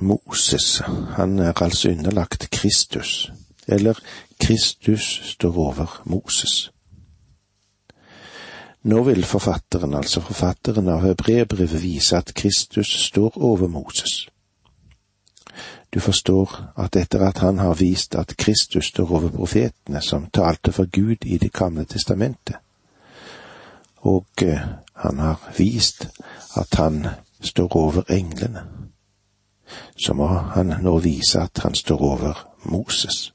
Moses, han er altså underlagt Kristus, eller Kristus står over Moses. Nå vil forfatteren, altså forfatteren av Hebreerbrevet, vise at Kristus står over Moses. Du forstår at etter at han har vist at Kristus står over profetene som talte for Gud i Det gamle testamentet, og eh, han har vist at han står over englene, så må han nå vise at han står over Moses.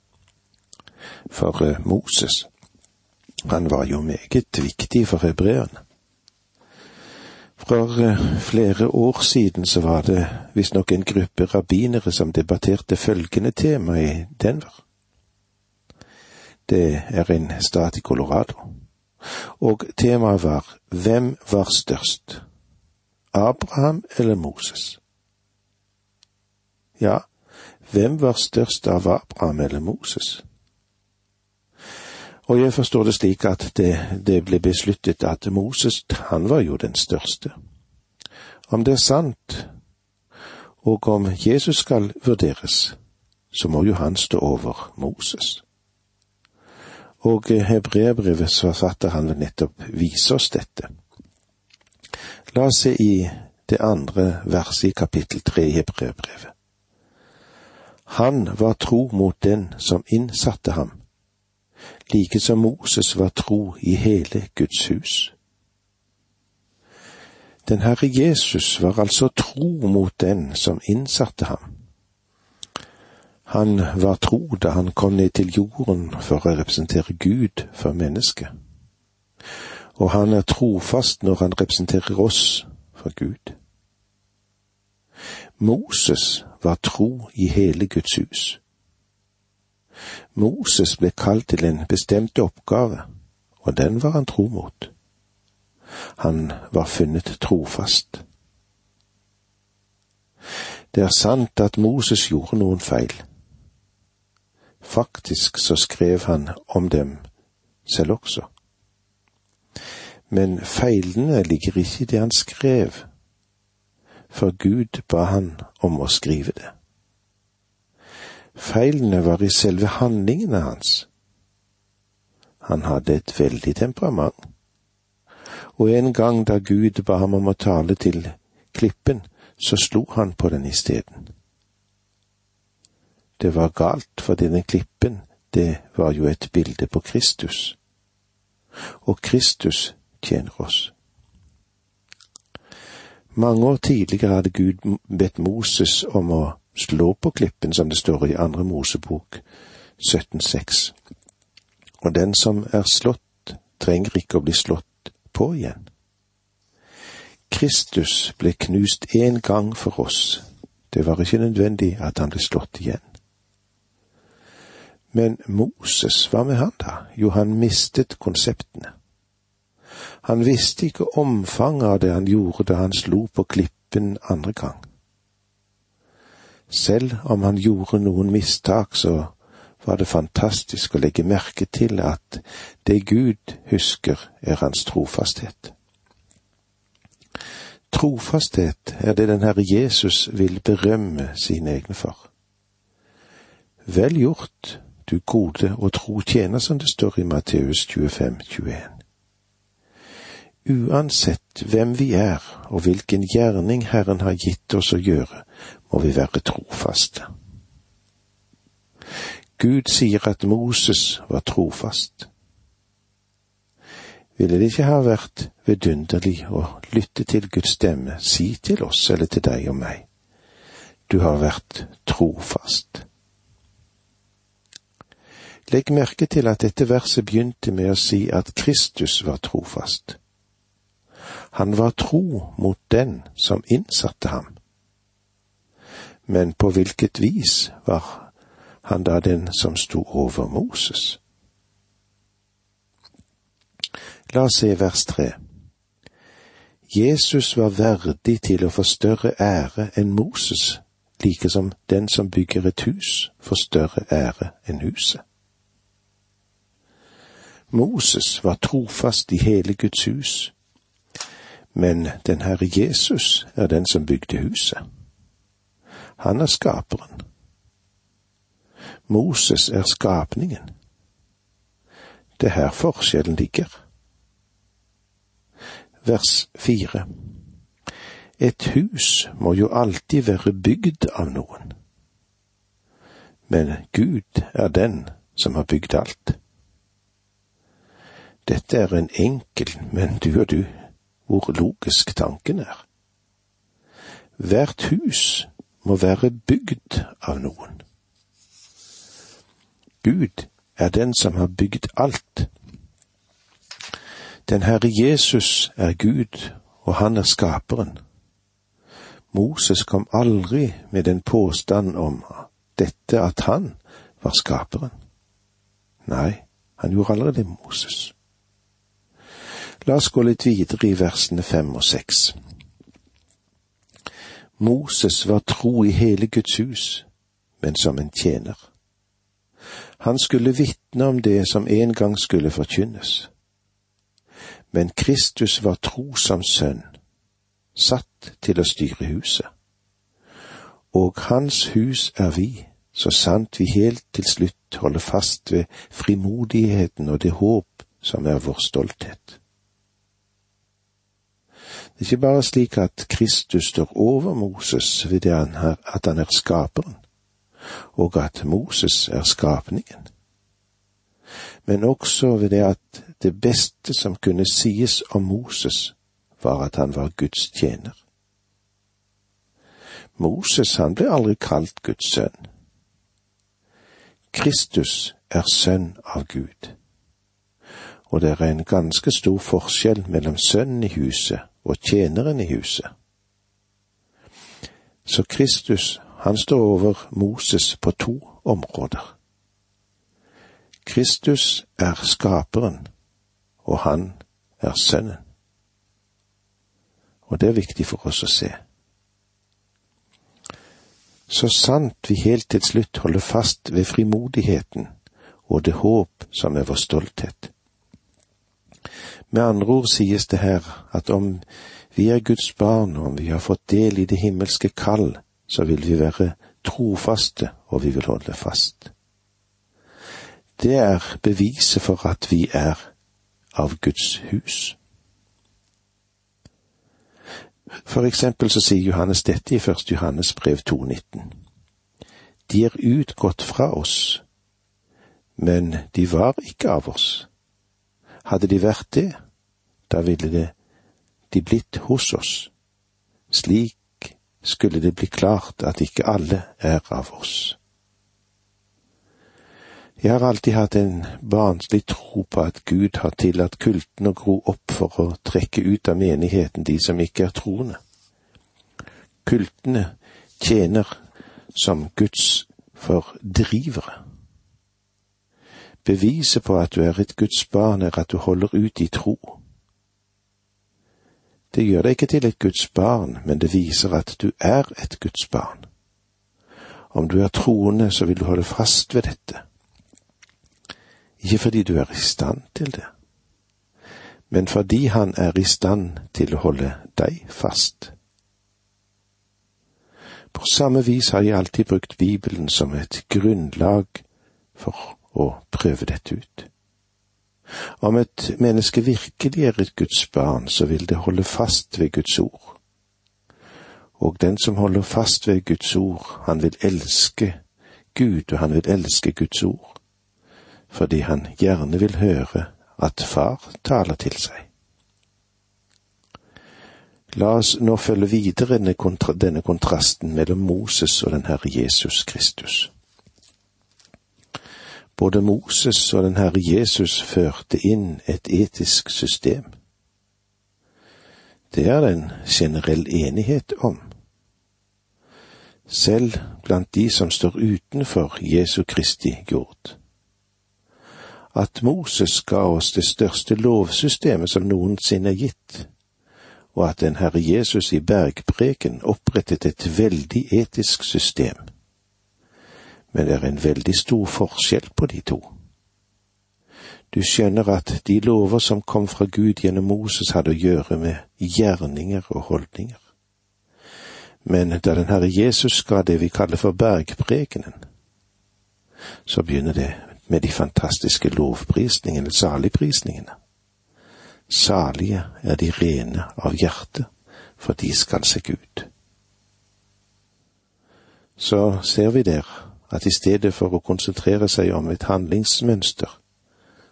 For eh, Moses, han var jo meget viktig for hebreerne. For eh, flere år siden så var det visstnok en gruppe rabbinere som debatterte følgende tema i Denver. Det er en stat i Colorado. Og temaet var Hvem var størst? Abraham eller Moses? Ja, hvem var størst av Abraham eller Moses? Og jeg forstår det slik at det, det ble besluttet at Moses, han var jo den største. Om det er sant, og om Jesus skal vurderes, så må jo han stå over Moses. Og hebreerbrevets forfatter han vil nettopp vise oss dette. La oss se i det andre verset i kapittel tre i hebreerbrevet. Han var tro mot den som innsatte ham like som Moses var tro i hele Guds hus. Den Herre Jesus var altså tro mot den som innsatte ham. Han var tro da han kom ned til jorden for å representere Gud for mennesket. Og han er trofast når han representerer oss for Gud. Moses var tro i hele Guds hus. Moses ble kalt til en bestemt oppgave, og den var han tro mot. Han var funnet trofast. Det er sant at Moses gjorde noen feil. Faktisk så skrev han om dem selv også. Men feilene ligger ikke i det han skrev, for Gud ba han om å skrive det. Feilene var i selve handlingene hans. Han hadde et veldig temperament, og en gang da Gud ba ham om å tale til klippen, så slo han på den isteden. Det var galt, for denne klippen, det var jo et bilde på Kristus, og Kristus tjener oss. Mange år tidligere hadde Gud bedt Moses om å slå på klippen, som det står i andre Mosebok 17,6. Og den som er slått, trenger ikke å bli slått på igjen. Kristus ble knust én gang for oss, det var ikke nødvendig at han ble slått igjen. Men Moses, hva med han da? Jo, han mistet konseptene. Han visste ikke omfanget av det han gjorde da han slo på klippen andre gang. Selv om han gjorde noen mistak, så var det fantastisk å legge merke til at det Gud husker, er hans trofasthet. Trofasthet er det den Herre Jesus vil berømme sine egne for. Vel gjort, du gode og tro tjener, som det står i Matteus 25, 21. Uansett hvem vi er og hvilken gjerning Herren har gitt oss å gjøre, må vi være trofaste. Gud sier at Moses var trofast. Ville det ikke ha vært vidunderlig å lytte til Guds stemme, si til oss eller til deg og meg, du har vært trofast. Legg merke til at dette verset begynte med å si at Kristus var trofast. Han var tro mot den som innsatte ham men på hvilket vis var han da den som sto over Moses? La oss se vers tre. Jesus var verdig til å få større ære enn Moses, like som den som bygger et hus får større ære enn huset. Moses var trofast i hele Guds hus, men den Herre Jesus er den som bygde huset. Han er skaperen. Moses er skapningen. Det er her forskjellen ligger. Vers fire. Et hus må jo alltid være bygd av noen. Men Gud er den som har bygd alt. Dette er en enkel, men du og du, hvor logisk tanken er. Hvert hus må være bygd av noen. Gud er den som har bygd alt. Den Herre Jesus er Gud, og han er skaperen. Moses kom aldri med en påstand om dette at han var skaperen. Nei, han gjorde aldri det, Moses. La oss gå litt videre i versene fem og seks. Moses var tro i hele Guds hus, men som en tjener. Han skulle vitne om det som en gang skulle forkynnes. Men Kristus var tro som sønn, satt til å styre huset. Og hans hus er vi, så sant vi helt til slutt holder fast ved frimodigheten og det håp som er vår stolthet. Det er ikke bare slik at Kristus står over Moses ved det at han er skaperen, og at Moses er skapningen, men også ved det at det beste som kunne sies om Moses, var at han var Guds tjener. Moses han ble aldri kalt Guds sønn. Kristus er sønn av Gud. Og det er en ganske stor forskjell mellom sønnen i huset og tjeneren i huset. Så Kristus, han står over Moses på to områder. Kristus er skaperen, og han er sønnen. Og det er viktig for oss å se så sant vi helt til slutt holder fast ved frimodigheten og det håp som er vår stolthet. Med andre ord sies det her at om vi er Guds barn, og om vi har fått del i det himmelske kall, så vil vi være trofaste, og vi vil holde fast. Det er beviset for at vi er av Guds hus. For eksempel så sier Johannes dette i første Johannes brev 2,19. De er utgått fra oss, men de var ikke av oss. Hadde de vært det, da ville det de blitt hos oss. Slik skulle det bli klart at ikke alle er av oss. Jeg har alltid hatt en barnslig tro på at Gud har tillatt kulten å gro opp for å trekke ut av menigheten de som ikke er troende. Kultene tjener som Guds fordrivere. Beviset på at du er et Guds barn, er at du holder ut i tro. Det gjør deg ikke til et Guds barn, men det viser at du er et Guds barn. Om du er troende, så vil du holde fast ved dette ikke fordi du er i stand til det, men fordi han er i stand til å holde deg fast. På samme vis har jeg alltid brukt Bibelen som et grunnlag for å prøve dette ut. Om et menneske virkelig er et Guds barn, så vil det holde fast ved Guds ord. Og den som holder fast ved Guds ord, han vil elske Gud, og han vil elske Guds ord fordi han gjerne vil høre at far taler til seg. La oss nå følge videre denne kontrasten mellom Moses og den Herre Jesus Kristus. Både Moses og den Herre Jesus førte inn et etisk system. Det er det en generell enighet om. Selv blant de som står utenfor Jesu Kristi jord at Moses ga oss det største lovsystemet som noensinne er gitt, og at den Herre Jesus i bergpreken opprettet et veldig etisk system. Men det er en veldig stor forskjell på de to. Du skjønner at de lover som kom fra Gud gjennom Moses, hadde å gjøre med gjerninger og holdninger. Men da den Herre Jesus ga det vi kaller for bergprekenen, så begynner det med de fantastiske lovprisningene, saligprisningene. Salige er de rene av hjerte, for de skal se Gud. Så ser vi der at i stedet for å konsentrere seg om et handlingsmønster,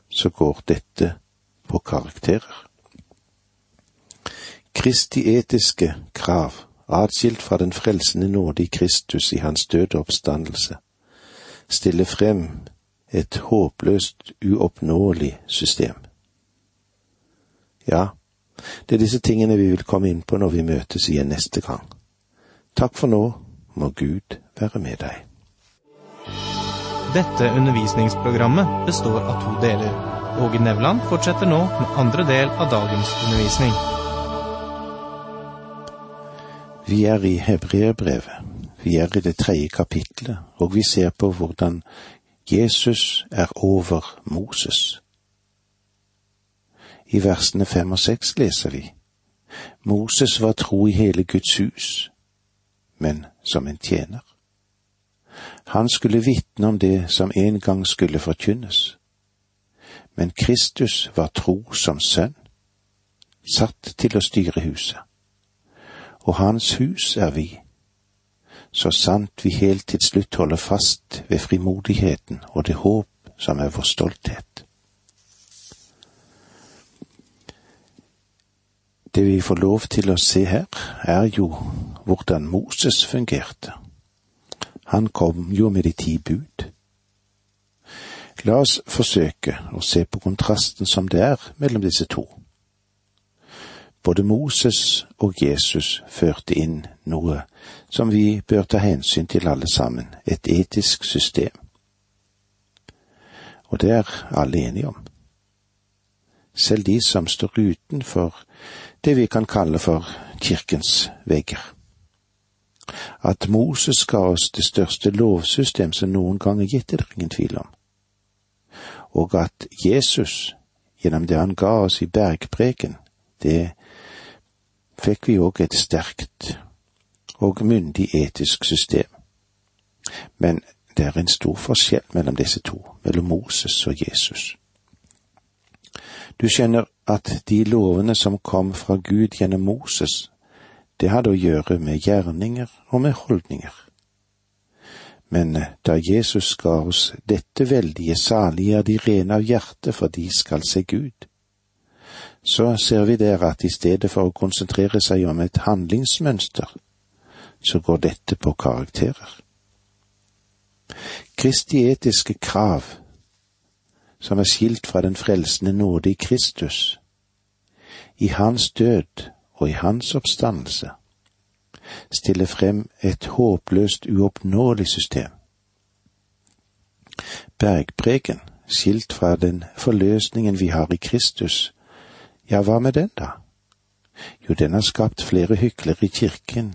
så går dette på karakterer. Kristi etiske krav, atskilt fra den frelsende nåde i Kristus i hans døde oppstandelse, stiller frem et håpløst uoppnåelig system. Ja, det er disse tingene vi vil komme inn på når vi møtes igjen neste gang. Takk for nå, må Gud være med deg. Dette undervisningsprogrammet består av to deler. Åge Nevland fortsetter nå med andre del av dagens undervisning. Vi er i Hebreerbrevet. Vi er i det tredje kapitlet, og vi ser på hvordan Jesus er over Moses. I versene fem og seks leser vi Moses var tro i hele Guds hus, men som en tjener. Han skulle vitne om det som en gang skulle forkynnes. Men Kristus var tro som sønn, satt til å styre huset. Og hans hus er vi, så sant vi helt til slutt holder fast ved frimodigheten og det håp som er vår stolthet. Det vi får lov til å se her, er jo hvordan Moses fungerte. Han kom jo med de ti bud. La oss forsøke å se på kontrasten som det er mellom disse to. Både Moses og Jesus førte inn noe som vi bør ta hensyn til alle sammen, et etisk system. Og det er alle enige om. Selv de som står utenfor det vi kan kalle for kirkens vegger. At Moses ga oss det største lovsystem som noen gang er gitt, er det ingen tvil om. Og at Jesus, gjennom det han ga oss i bergpreken, det fikk vi òg et sterkt og myndig etisk system. Men det er en stor forskjell mellom disse to, mellom Moses og Jesus. Du skjønner at de lovene som kom fra Gud gjennom Moses, det hadde å gjøre med gjerninger og med holdninger. Men da Jesus ga oss dette veldige salige er de rene av hjerte, for de skal se Gud, så ser vi der at i stedet for å konsentrere seg om et handlingsmønster, så går dette på karakterer. Kristi etiske krav, som er skilt fra den frelsende nåde i Kristus, i hans død og i hans oppstandelse, stiller frem et håpløst uoppnåelig system. Bergpreken, skilt fra den forløsningen vi har i Kristus, ja, hva med den, da? Jo, den har skapt flere hyklere i kirken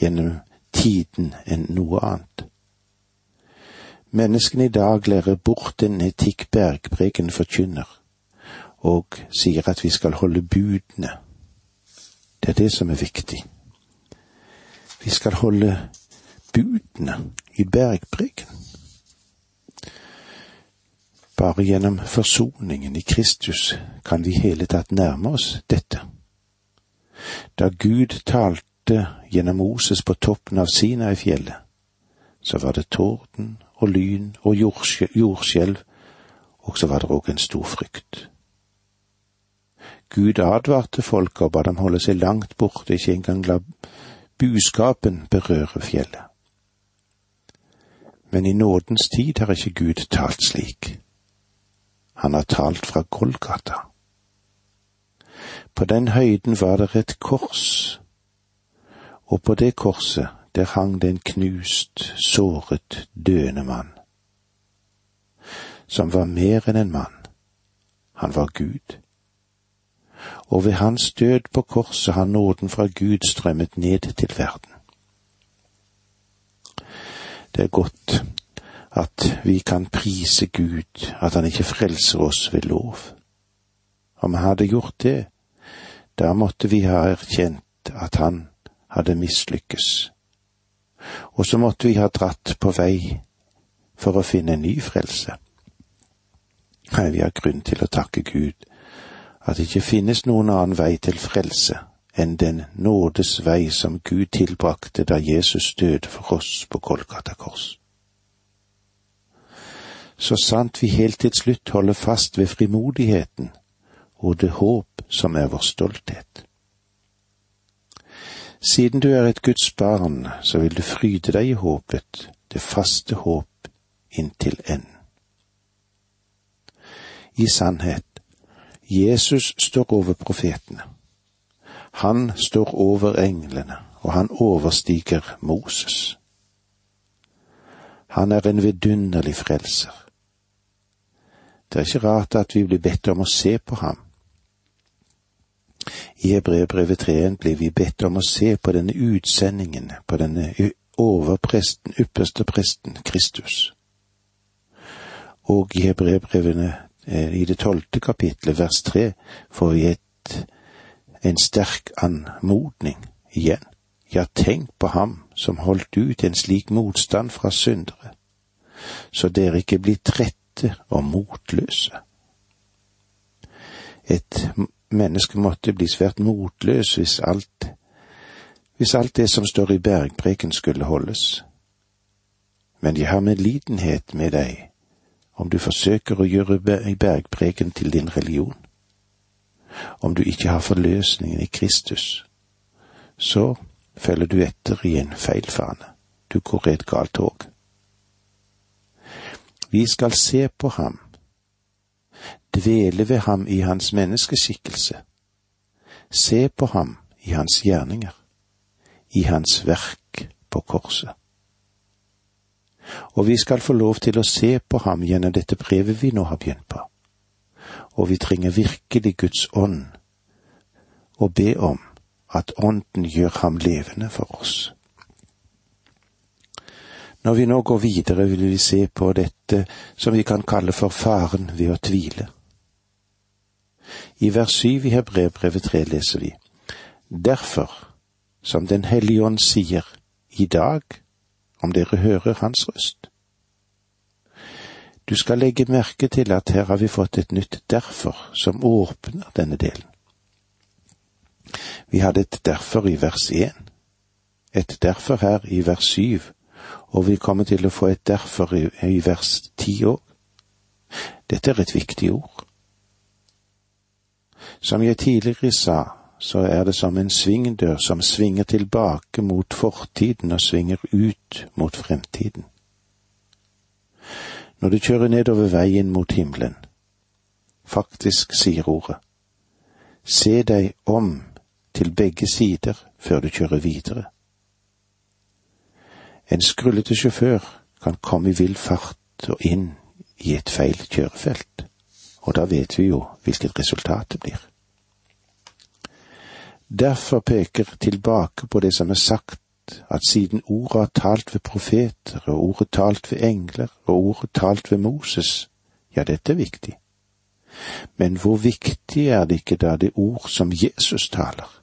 gjennom tiden enn noe annet. Menneskene i dag lærer bort den etikk bergpreken forkynner, og sier at vi skal holde budene. Det er det som er viktig. Vi skal holde budene i bergpreken. Bare gjennom forsoningen i Kristus kan vi hele tatt nærme oss dette. Da Gud talte gjennom Moses på toppen av Sinai-fjellet, så var det torden og lyn og jordskjelv, og så var det òg en stor frykt. Gud advarte folket og ba dem holde seg langt borte, ikke engang la buskapen berøre fjellet. Men i nådens tid har ikke Gud talt slik. Han har talt fra Golgata. På den høyden var det et kors, og på det korset der hang det en knust, såret, døende mann, som var mer enn en mann. Han var Gud og ved hans død på korset har nåden fra Gud strømmet ned til verden. Det er godt at vi kan prise Gud, at han ikke frelser oss ved lov. Om han hadde gjort det, da måtte vi ha erkjent at han hadde mislykkes, og så måtte vi ha dratt på vei for å finne en ny frelse. Nei, vi har grunn til å takke Gud at det ikke finnes noen annen vei til frelse enn den nådes vei som Gud tilbrakte da Jesus døde for oss på Kolgata kors. Så sant vi helt til slutt holder fast ved frimodigheten og det håp som er vår stolthet. Siden du er et Guds barn, så vil du fryde deg i håpet, det faste håp inntil enden. I sannhet, Jesus står over profetene. Han står over englene, og han overstiger Moses. Han er en vidunderlig frelser. Det er ikke rart at vi blir bedt om å se på ham. I Hebreerbrevet 3 blir vi bedt om å se på denne utsendingen, på denne overpresten, ypperste presten, Kristus. Og i Hebreerbrevene, i det tolvte kapitlet, vers tre, får vi et, en sterk anmodning igjen. Ja, tenk på ham som holdt ut en slik motstand fra syndere, så dere ikke blir trette og motløse. Et menneske måtte bli svært motløs hvis alt, hvis alt det som står i bergpreken skulle holdes. Men jeg har medlidenhet med deg om du forsøker å gjøre bergpreken til din religion. Om du ikke har forløsningen i Kristus, så følger du etter i en feilfane. Du går i et galt tog. Vi skal se på ham dvele ved ham i hans menneskeskikkelse, se på ham i hans gjerninger, i hans verk på korset. Og vi skal få lov til å se på ham gjennom dette brevet vi nå har begynt på, og vi trenger virkelig Guds ånd og be om at Ånden gjør ham levende for oss. Når vi nå går videre, vil vi se på dette som vi kan kalle for faren ved å tvile. I vers syv i Hebrevbrevet tre leser vi Derfor, som Den hellige ånd sier, i dag, om dere hører hans røst. Du skal legge merke til at her har vi fått et nytt derfor som åpner denne delen. Vi hadde et derfor i vers én, et derfor her i vers syv, og vi kommer til å få et derfor i, i vers ti òg. Dette er et viktig ord. Som jeg tidligere sa, så er det som en svingdør som svinger tilbake mot fortiden og svinger ut mot fremtiden. Når du kjører nedover veien mot himmelen, faktisk sier ordet, se deg om til begge sider før du kjører videre. En skrullete sjåfør kan komme i vill fart og inn i et feil kjørefelt, og da vet vi jo hvilket resultat det blir. Derfor peker tilbake på det som er sagt, at siden ordet har talt ved profeter, og ordet talt ved engler, og ordet talt ved Moses, ja, dette er viktig. Men hvor viktig er det ikke da det ord som Jesus taler?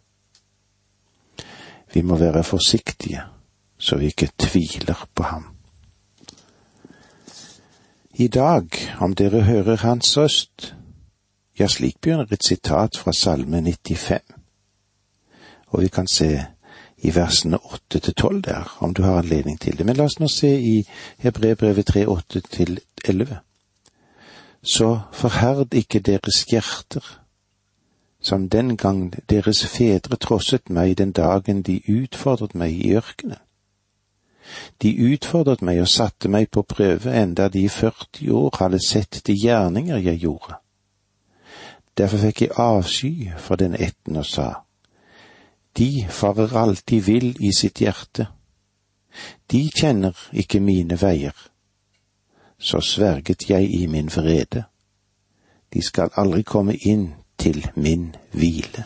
Vi må være forsiktige, så vi ikke tviler på ham. I dag, om dere hører hans røst, ja, slik begynner et sitat fra Salme 95 og vi kan se i versene åtte til tolv der, om du har anledning til det. Men la oss nå se i Hebrebrevet 3, åtte til elleve. Så forherd ikke deres hjerter, som den gang deres fedre trosset meg den dagen de utfordret meg i ørkenen. De utfordret meg og satte meg på prøve enda de i 40 år hadde sett de gjerninger jeg gjorde. Derfor fikk jeg avsky for den etten og sa, de farer alltid vill i sitt hjerte. De kjenner ikke mine veier. Så sverget jeg i min vrede. De skal aldri komme inn til min hvile.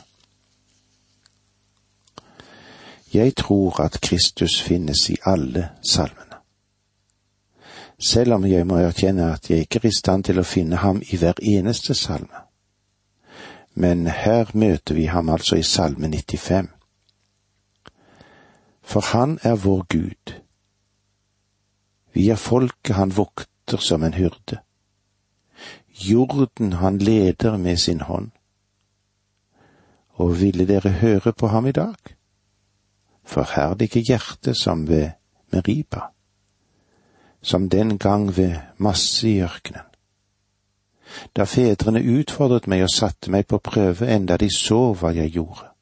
Jeg tror at Kristus finnes i alle salmene. Selv om jeg må erkjenne at jeg ikke er i stand til å finne ham i hver eneste salme. Men her møter vi ham altså i Salme 95. For han er vår Gud, Vi er folket han vokter som en hyrde. Jorden han leder med sin hånd. Og ville dere høre på ham i dag? Forherdige hjertet som ved Meriba, som den gang ved masse i ørkenen. Da fedrene utfordret meg og satte meg på prøve enda de så hva jeg gjorde.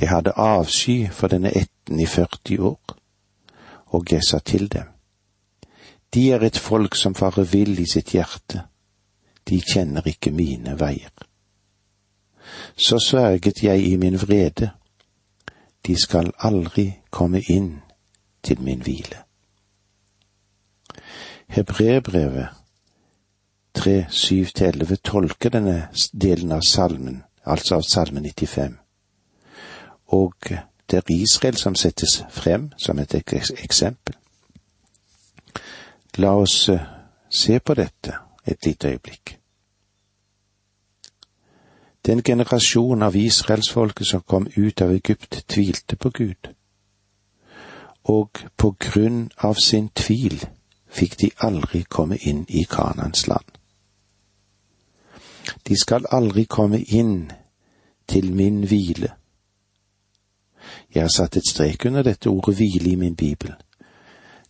Jeg hadde avsky for denne ætten i 40 år, og jeg sa til dem, de er et folk som farer vill i sitt hjerte, de kjenner ikke mine veier. Så sverget jeg i min vrede, de skal aldri komme inn til min hvile. Hebreerbrevet 3, 7-11 tolker denne delen av salmen, altså av salme 95, og det er Israel som settes frem som et eksempel. La oss eh, se på dette et lite øyeblikk. Den generasjon av israelsfolket som kom ut av Egypt, tvilte på Gud, og på grunn av sin tvil fikk de aldri komme inn i Kanans land. De skal aldri komme inn til min hvile. Jeg har satt et strek under dette ordet hvile i min bibel.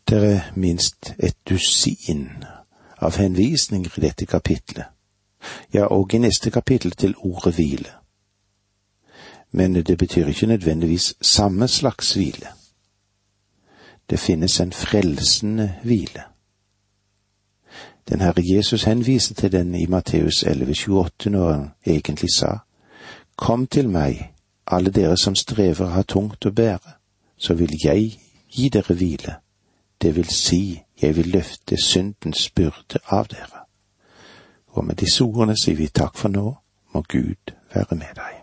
Det er minst et dusin av henvisninger i dette kapitlet, ja, og i neste kapittel til ordet hvile. Men det betyr ikke nødvendigvis samme slags hvile. Det finnes en frelsende hvile. Den Herre Jesus henviser til den i Matteus 11,28 når han egentlig sa, Kom til meg, alle dere som strever har tungt å bære, så vil jeg gi dere hvile, det vil si, jeg vil løfte syndens byrde av dere. Og med disse ordene sier vi takk for nå, må Gud være med deg.